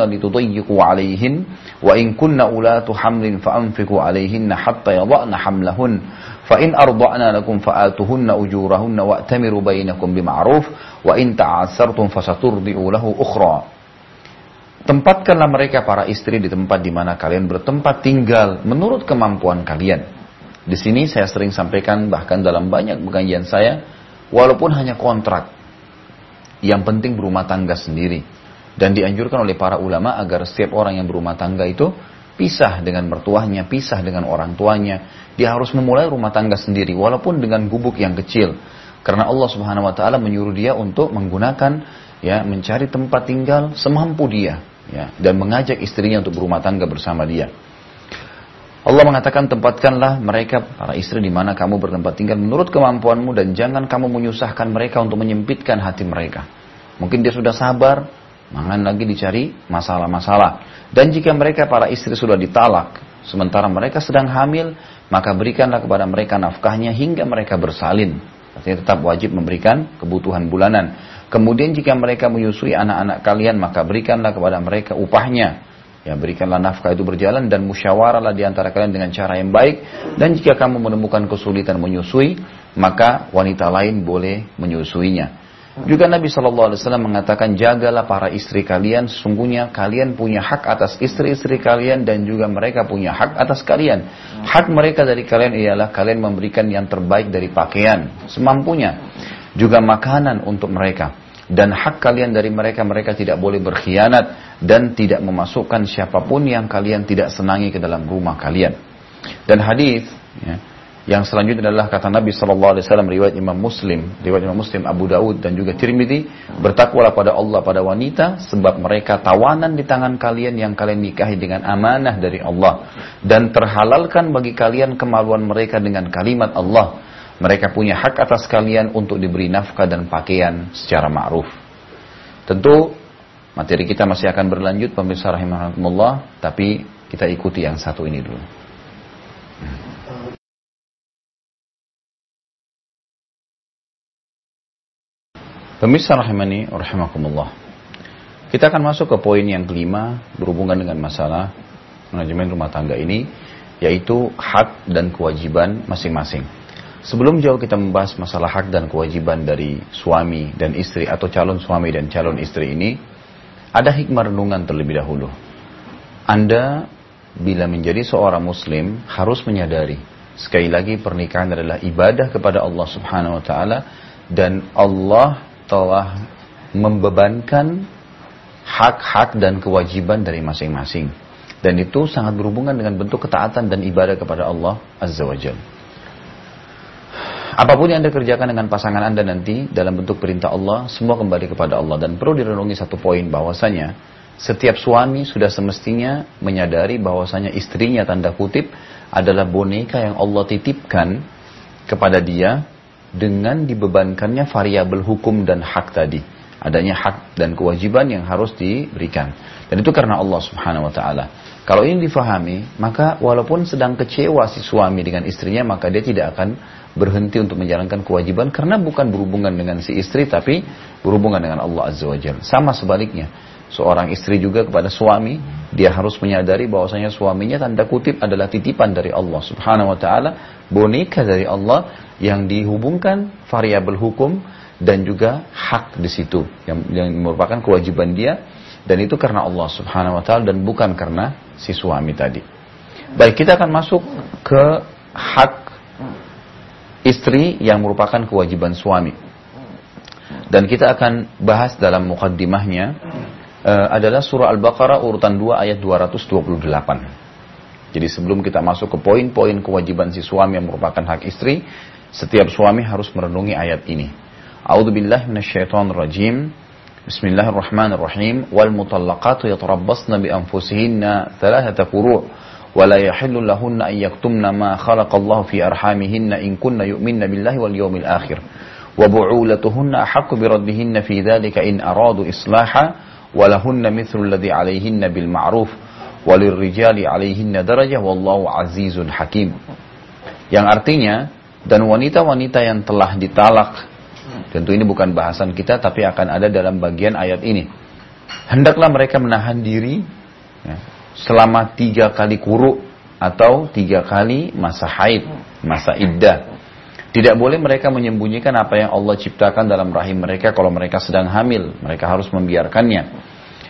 litudayyiqu 'alayhin wa in kunna ulatu hamlin fa'anfiqu 'alayhinna hatta yadha'na hamlahun fa in arda'na lakum fa'atuhunna ujurahunna wa'tamiru bainakum bima'ruf wa. Tempatkanlah mereka para istri di tempat di mana kalian bertempat tinggal menurut kemampuan kalian di sini saya sering sampaikan bahkan dalam banyak pengajian saya, walaupun hanya kontrak, yang penting berumah tangga sendiri. Dan dianjurkan oleh para ulama agar setiap orang yang berumah tangga itu pisah dengan mertuanya, pisah dengan orang tuanya. Dia harus memulai rumah tangga sendiri, walaupun dengan gubuk yang kecil. Karena Allah Subhanahu Wa Taala menyuruh dia untuk menggunakan ya mencari tempat tinggal semampu dia, ya, dan mengajak istrinya untuk berumah tangga bersama dia. Allah mengatakan tempatkanlah mereka para istri di mana kamu bertempat tinggal menurut kemampuanmu dan jangan kamu menyusahkan mereka untuk menyempitkan hati mereka. Mungkin dia sudah sabar, jangan lagi dicari masalah-masalah. Dan jika mereka para istri sudah ditalak, sementara mereka sedang hamil, maka berikanlah kepada mereka nafkahnya hingga mereka bersalin. Artinya tetap wajib memberikan kebutuhan bulanan. Kemudian jika mereka menyusui anak-anak kalian, maka berikanlah kepada mereka upahnya Ya berikanlah nafkah itu berjalan dan musyawarahlah di antara kalian dengan cara yang baik. Dan jika kamu menemukan kesulitan menyusui, maka wanita lain boleh menyusuinya. Juga Nabi Shallallahu Alaihi Wasallam mengatakan jagalah para istri kalian. Sesungguhnya kalian punya hak atas istri-istri kalian dan juga mereka punya hak atas kalian. Hak mereka dari kalian ialah kalian memberikan yang terbaik dari pakaian semampunya. Juga makanan untuk mereka dan hak kalian dari mereka mereka tidak boleh berkhianat dan tidak memasukkan siapa pun yang kalian tidak senangi ke dalam rumah kalian. Dan hadis ya, yang selanjutnya adalah kata Nabi Wasallam riwayat Imam Muslim, riwayat Imam Muslim Abu Daud dan juga Tirmidzi bertakwalah pada Allah pada wanita sebab mereka tawanan di tangan kalian yang kalian nikahi dengan amanah dari Allah dan terhalalkan bagi kalian kemaluan mereka dengan kalimat Allah mereka punya hak atas kalian untuk diberi nafkah dan pakaian secara ma'ruf. Tentu materi kita masih akan berlanjut pemirsa rahimahumullah, tapi kita ikuti yang satu ini dulu. Pemirsa rahimani rahimakumullah. Kita akan masuk ke poin yang kelima berhubungan dengan masalah manajemen rumah tangga ini yaitu hak dan kewajiban masing-masing. Sebelum jauh kita membahas masalah hak dan kewajiban dari suami dan istri atau calon suami dan calon istri ini, ada hikmah renungan terlebih dahulu. Anda bila menjadi seorang muslim harus menyadari sekali lagi pernikahan adalah ibadah kepada Allah Subhanahu wa taala dan Allah telah membebankan hak-hak dan kewajiban dari masing-masing. Dan itu sangat berhubungan dengan bentuk ketaatan dan ibadah kepada Allah Azza wa Jalla. Apa pun yang Anda kerjakan dengan pasangan Anda nanti dalam bentuk perintah Allah, semua kembali kepada Allah. Dan perlu direnungi satu poin bahwasanya setiap suami sudah semestinya menyadari bahwasanya istrinya tanda kutip adalah boneka yang Allah titipkan kepada dia dengan dibebankannya variabel hukum dan hak tadi. Adanya hak dan kewajiban yang harus diberikan. Dan itu karena Allah subhanahu wa ta'ala. Kalau ini difahami, maka walaupun sedang kecewa si suami dengan istrinya, maka dia tidak akan berhenti untuk menjalankan kewajiban karena bukan berhubungan dengan si istri tapi berhubungan dengan Allah Azza wa Jalla. Sama sebaliknya, seorang istri juga kepada suami, dia harus menyadari bahwasanya suaminya tanda kutip adalah titipan dari Allah Subhanahu wa taala, boneka dari Allah yang dihubungkan variabel hukum dan juga hak di situ yang, yang merupakan kewajiban dia dan itu karena Allah Subhanahu wa taala dan bukan karena si suami tadi. Baik, kita akan masuk ke hak istri yang merupakan kewajiban suami. Dan kita akan bahas dalam mukaddimahnya uh, adalah surah Al-Baqarah urutan 2 ayat 228. Jadi sebelum kita masuk ke poin-poin kewajiban si suami yang merupakan hak istri, setiap suami harus merenungi ayat ini. A'udzubillahi minasyaitonirrajim. Bismillahirrahmanirrahim. Wal mutallaqatu yatarabbasna bi anfusihinna thalathata furu' ولا يحل لهن أن يكتمن ما خلق الله في أرحامهن إن كن يؤمن بالله واليوم الآخر وبعولتهن أحق بردهن في ذلك إن أرادوا إصلاحا ولهن مثل الذي عليهن بالمعروف وللرجال عليهن درجة والله عزيز حكيم yang artinya dan wanita-wanita yang telah ditalak tentu ini bukan bahasan kita tapi akan ada dalam bagian ayat ini hendaklah mereka menahan diri ya, selama tiga kali kuru atau tiga kali masa haid, masa iddah. Tidak boleh mereka menyembunyikan apa yang Allah ciptakan dalam rahim mereka kalau mereka sedang hamil. Mereka harus membiarkannya.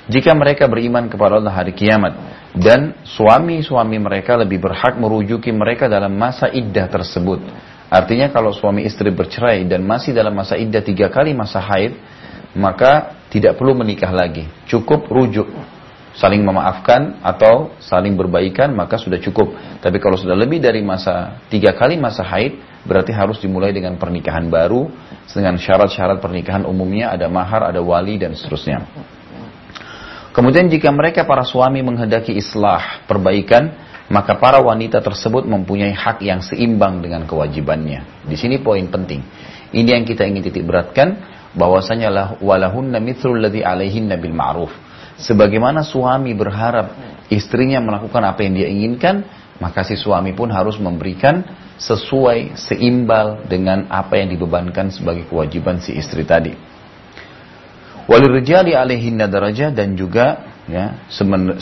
Jika mereka beriman kepada Allah hari kiamat. Dan suami-suami mereka lebih berhak merujuki mereka dalam masa iddah tersebut. Artinya kalau suami istri bercerai dan masih dalam masa iddah tiga kali masa haid. Maka tidak perlu menikah lagi. Cukup rujuk saling memaafkan atau saling berbaikan maka sudah cukup. Tapi kalau sudah lebih dari masa tiga kali masa haid berarti harus dimulai dengan pernikahan baru dengan syarat-syarat pernikahan umumnya ada mahar, ada wali dan seterusnya. Kemudian jika mereka para suami menghendaki islah, perbaikan, maka para wanita tersebut mempunyai hak yang seimbang dengan kewajibannya. Di sini poin penting. Ini yang kita ingin titik beratkan bahwasanya walahunna mithlul ladzi alaihinna bil ma'ruf Sebagaimana suami berharap istrinya melakukan apa yang dia inginkan, maka si suami pun harus memberikan sesuai seimbal dengan apa yang dibebankan sebagai kewajiban si istri tadi. Walirjali alaihinna darajah dan juga ya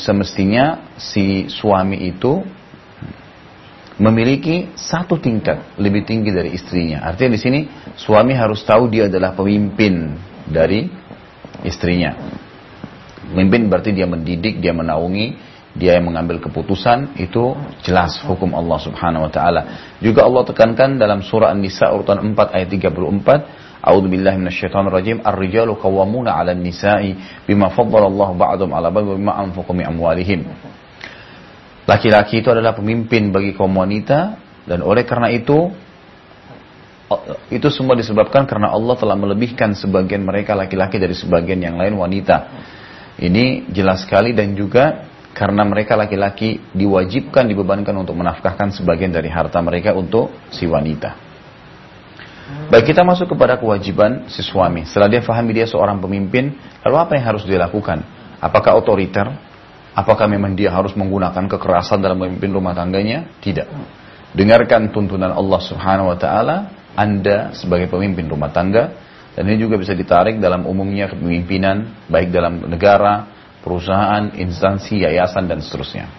semestinya si suami itu memiliki satu tingkat lebih tinggi dari istrinya. Artinya di sini suami harus tahu dia adalah pemimpin dari istrinya. Memimpin berarti dia mendidik, dia menaungi, dia yang mengambil keputusan itu jelas hukum Allah Subhanahu wa taala. Juga Allah tekankan dalam surah An-Nisa urutan 4 ayat 34, A'udzu billahi minasyaitonir rajim. Ar-rijalu qawwamuna 'alan nisa'i bima faddala Allah ba'dhum 'ala ba'd bima anfaqu min amwalihim. Laki-laki itu adalah pemimpin bagi kaum wanita dan oleh karena itu itu semua disebabkan karena Allah telah melebihkan sebagian mereka laki-laki dari sebagian yang lain wanita. Ini jelas sekali dan juga karena mereka laki-laki diwajibkan dibebankan untuk menafkahkan sebagian dari harta mereka untuk si wanita. Baik kita masuk kepada kewajiban si suami. Setelah dia fahami dia seorang pemimpin, lalu apa yang harus dia lakukan? Apakah otoriter? Apakah memang dia harus menggunakan kekerasan dalam memimpin rumah tangganya? Tidak. Dengarkan tuntunan Allah Subhanahu wa taala, Anda sebagai pemimpin rumah tangga dan ini juga bisa ditarik dalam umumnya kepemimpinan, baik dalam negara, perusahaan, instansi, yayasan, dan seterusnya.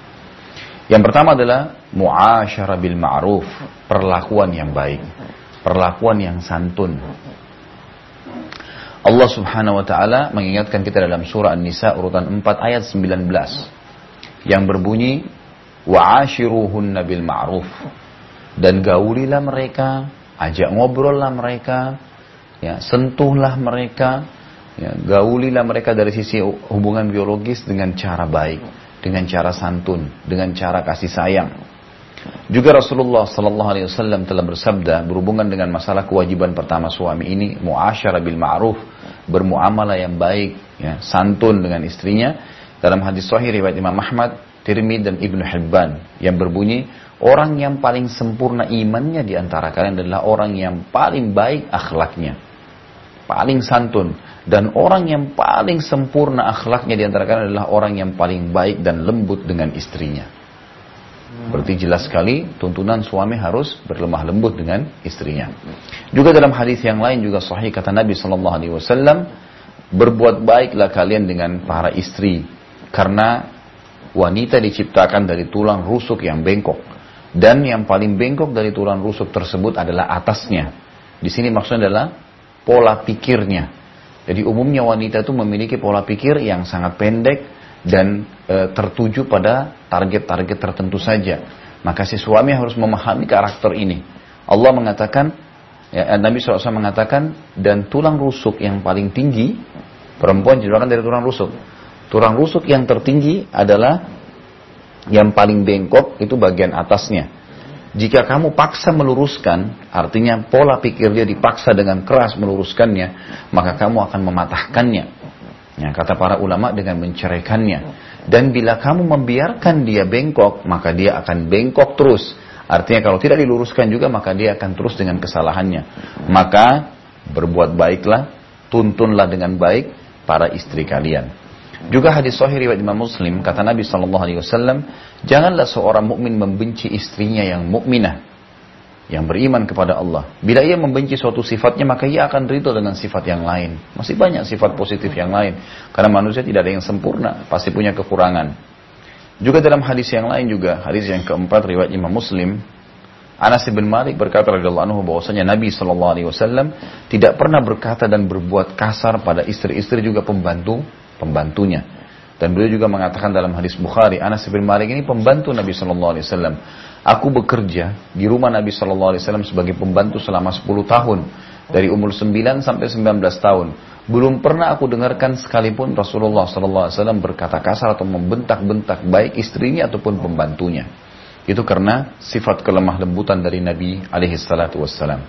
Yang pertama adalah muasyarah bil ma'ruf, perlakuan yang baik, perlakuan yang santun. Allah Subhanahu wa taala mengingatkan kita dalam surah An-Nisa urutan 4 ayat 19 yang berbunyi wa'ashiruhunna bil ma'ruf dan gaulilah mereka, ajak ngobrollah mereka ya sentuhlah mereka ya gaulilah mereka dari sisi hubungan biologis dengan cara baik dengan cara santun dengan cara kasih sayang. Juga Rasulullah Sallallahu Alaihi Wasallam telah bersabda berhubungan dengan masalah kewajiban pertama suami ini muasyarah bil ma'ruf bermuamalah yang baik ya, santun dengan istrinya. Dalam hadis sahih riwayat Imam Ahmad Tirmidzi dan Ibnu Hibban yang berbunyi orang yang paling sempurna imannya di antara kalian adalah orang yang paling baik akhlaknya paling santun dan orang yang paling sempurna akhlaknya di antara kalian adalah orang yang paling baik dan lembut dengan istrinya. Berarti jelas sekali tuntunan suami harus berlemah lembut dengan istrinya. Juga dalam hadis yang lain juga sahih kata Nabi Shallallahu Alaihi Wasallam berbuat baiklah kalian dengan para istri karena wanita diciptakan dari tulang rusuk yang bengkok dan yang paling bengkok dari tulang rusuk tersebut adalah atasnya. Di sini maksudnya adalah pola pikirnya. Jadi umumnya wanita itu memiliki pola pikir yang sangat pendek dan e, tertuju pada target-target tertentu saja. Maka si suami harus memahami karakter ini. Allah mengatakan, ya, Nabi SAW mengatakan, dan tulang rusuk yang paling tinggi, perempuan dijauhkan dari tulang rusuk. Tulang rusuk yang tertinggi adalah yang paling bengkok itu bagian atasnya. Jika kamu paksa meluruskan, artinya pola pikir dia dipaksa dengan keras meluruskannya, maka kamu akan mematahkannya. Ya, kata para ulama dengan menceraikannya. Dan bila kamu membiarkan dia bengkok, maka dia akan bengkok terus. Artinya kalau tidak diluruskan juga, maka dia akan terus dengan kesalahannya. Maka berbuat baiklah, tuntunlah dengan baik para istri kalian. Juga hadis sahih riwayat Imam Muslim kata Nabi sallallahu alaihi wasallam, janganlah seorang mukmin membenci istrinya yang mukminah yang beriman kepada Allah. Bila ia membenci suatu sifatnya, maka ia akan ridho dengan sifat yang lain. Masih banyak sifat positif yang lain. Karena manusia tidak ada yang sempurna, pasti punya kekurangan. Juga dalam hadis yang lain juga, hadis yang keempat riwayat Imam Muslim, Anas bin Malik berkata radhiyallahu anhu bahwasanya Nabi sallallahu alaihi wasallam tidak pernah berkata dan berbuat kasar pada istri-istri juga pembantu pembantunya. Dan beliau juga mengatakan dalam hadis Bukhari, Anas bin Malik ini pembantu Nabi sallallahu alaihi wasallam. Aku bekerja di rumah Nabi Shallallahu Alaihi Wasallam sebagai pembantu selama 10 tahun dari umur 9 sampai 19 tahun. Belum pernah aku dengarkan sekalipun Rasulullah Shallallahu Alaihi Wasallam berkata kasar atau membentak-bentak baik istrinya ataupun pembantunya. Itu karena sifat kelemah lembutan dari Nabi alaihi salatu wassalam.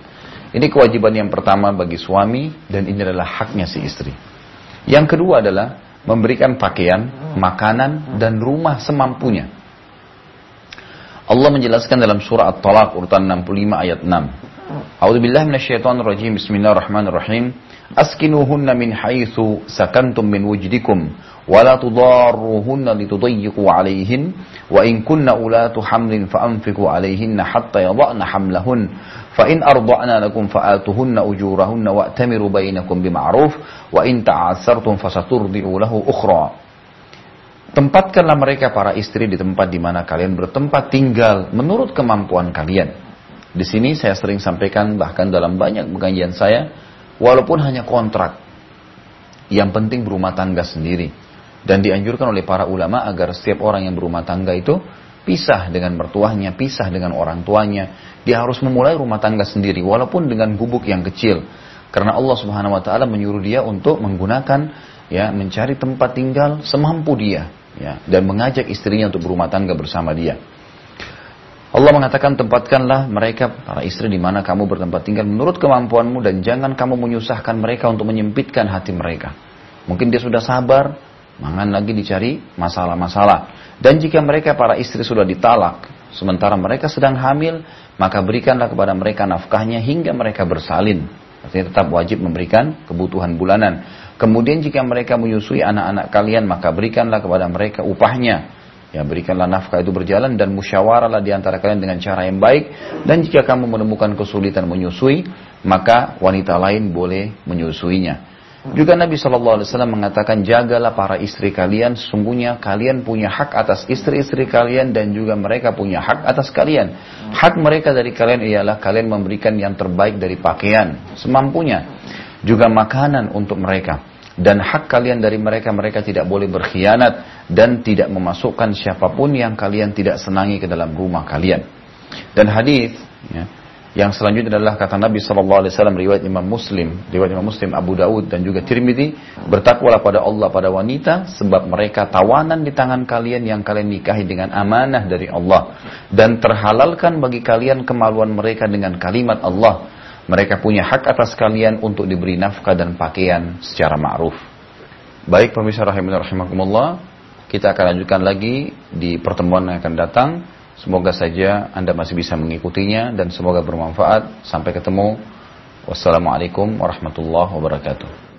Ini kewajiban yang pertama bagi suami dan ini adalah haknya si istri. Yang kedua adalah memberikan pakaian, makanan, dan rumah semampunya. Allah menjelaskan dalam surah At-Talaq urutan 65 ayat 6. A'udzu billahi minasyaitonir. Bismillahirrahmanirrahim. Askinuhunna min haitsu sakantum min wujdikum wa la tudarruhunna litudayyiqu 'alayhin wa in kunna ulatu hamlin fa'anfiqu 'alayhinna hatta yadh'na hamlahun fa in arda'na lakum fa'atuhunna ujurahunna wa'tamiru bainakum bima'ruf wa in ta'assartum fasaturdi'u lahu ukhra Tempatkanlah mereka para istri di tempat di mana kalian bertempat tinggal menurut kemampuan kalian. Di sini saya sering sampaikan bahkan dalam banyak pengajian saya, walaupun hanya kontrak, yang penting berumah tangga sendiri. Dan dianjurkan oleh para ulama agar setiap orang yang berumah tangga itu pisah dengan mertuanya, pisah dengan orang tuanya. Dia harus memulai rumah tangga sendiri, walaupun dengan gubuk yang kecil. Karena Allah Subhanahu Wa Taala menyuruh dia untuk menggunakan ya mencari tempat tinggal semampu dia ya, dan mengajak istrinya untuk berumah tangga bersama dia. Allah mengatakan tempatkanlah mereka para istri di mana kamu bertempat tinggal menurut kemampuanmu dan jangan kamu menyusahkan mereka untuk menyempitkan hati mereka. Mungkin dia sudah sabar, mangan lagi dicari masalah-masalah. Dan jika mereka para istri sudah ditalak, sementara mereka sedang hamil, maka berikanlah kepada mereka nafkahnya hingga mereka bersalin. Artinya tetap wajib memberikan kebutuhan bulanan. Kemudian jika mereka menyusui anak-anak kalian, maka berikanlah kepada mereka upahnya. Ya, berikanlah nafkah itu berjalan dan musyawarahlah di antara kalian dengan cara yang baik. Dan jika kamu menemukan kesulitan menyusui, maka wanita lain boleh menyusuinya. Juga Nabi SAW mengatakan jagalah para istri kalian, sesungguhnya kalian punya hak atas istri-istri kalian dan juga mereka punya hak atas kalian. Hak mereka dari kalian ialah kalian memberikan yang terbaik dari pakaian, semampunya. Juga makanan untuk mereka dan hak kalian dari mereka mereka tidak boleh berkhianat dan tidak memasukkan siapa pun yang kalian tidak senangi ke dalam rumah kalian. Dan hadis ya, yang selanjutnya adalah kata Nabi Wasallam riwayat Imam Muslim, riwayat Imam Muslim Abu Daud dan juga Tirmidzi bertakwalah pada Allah pada wanita sebab mereka tawanan di tangan kalian yang kalian nikahi dengan amanah dari Allah dan terhalalkan bagi kalian kemaluan mereka dengan kalimat Allah mereka punya hak atas kalian untuk diberi nafkah dan pakaian secara ma'ruf. Baik pemirsa rahimahullah rahimakumullah, kita akan lanjutkan lagi di pertemuan yang akan datang. Semoga saja Anda masih bisa mengikutinya dan semoga bermanfaat. Sampai ketemu. Wassalamualaikum warahmatullahi wabarakatuh.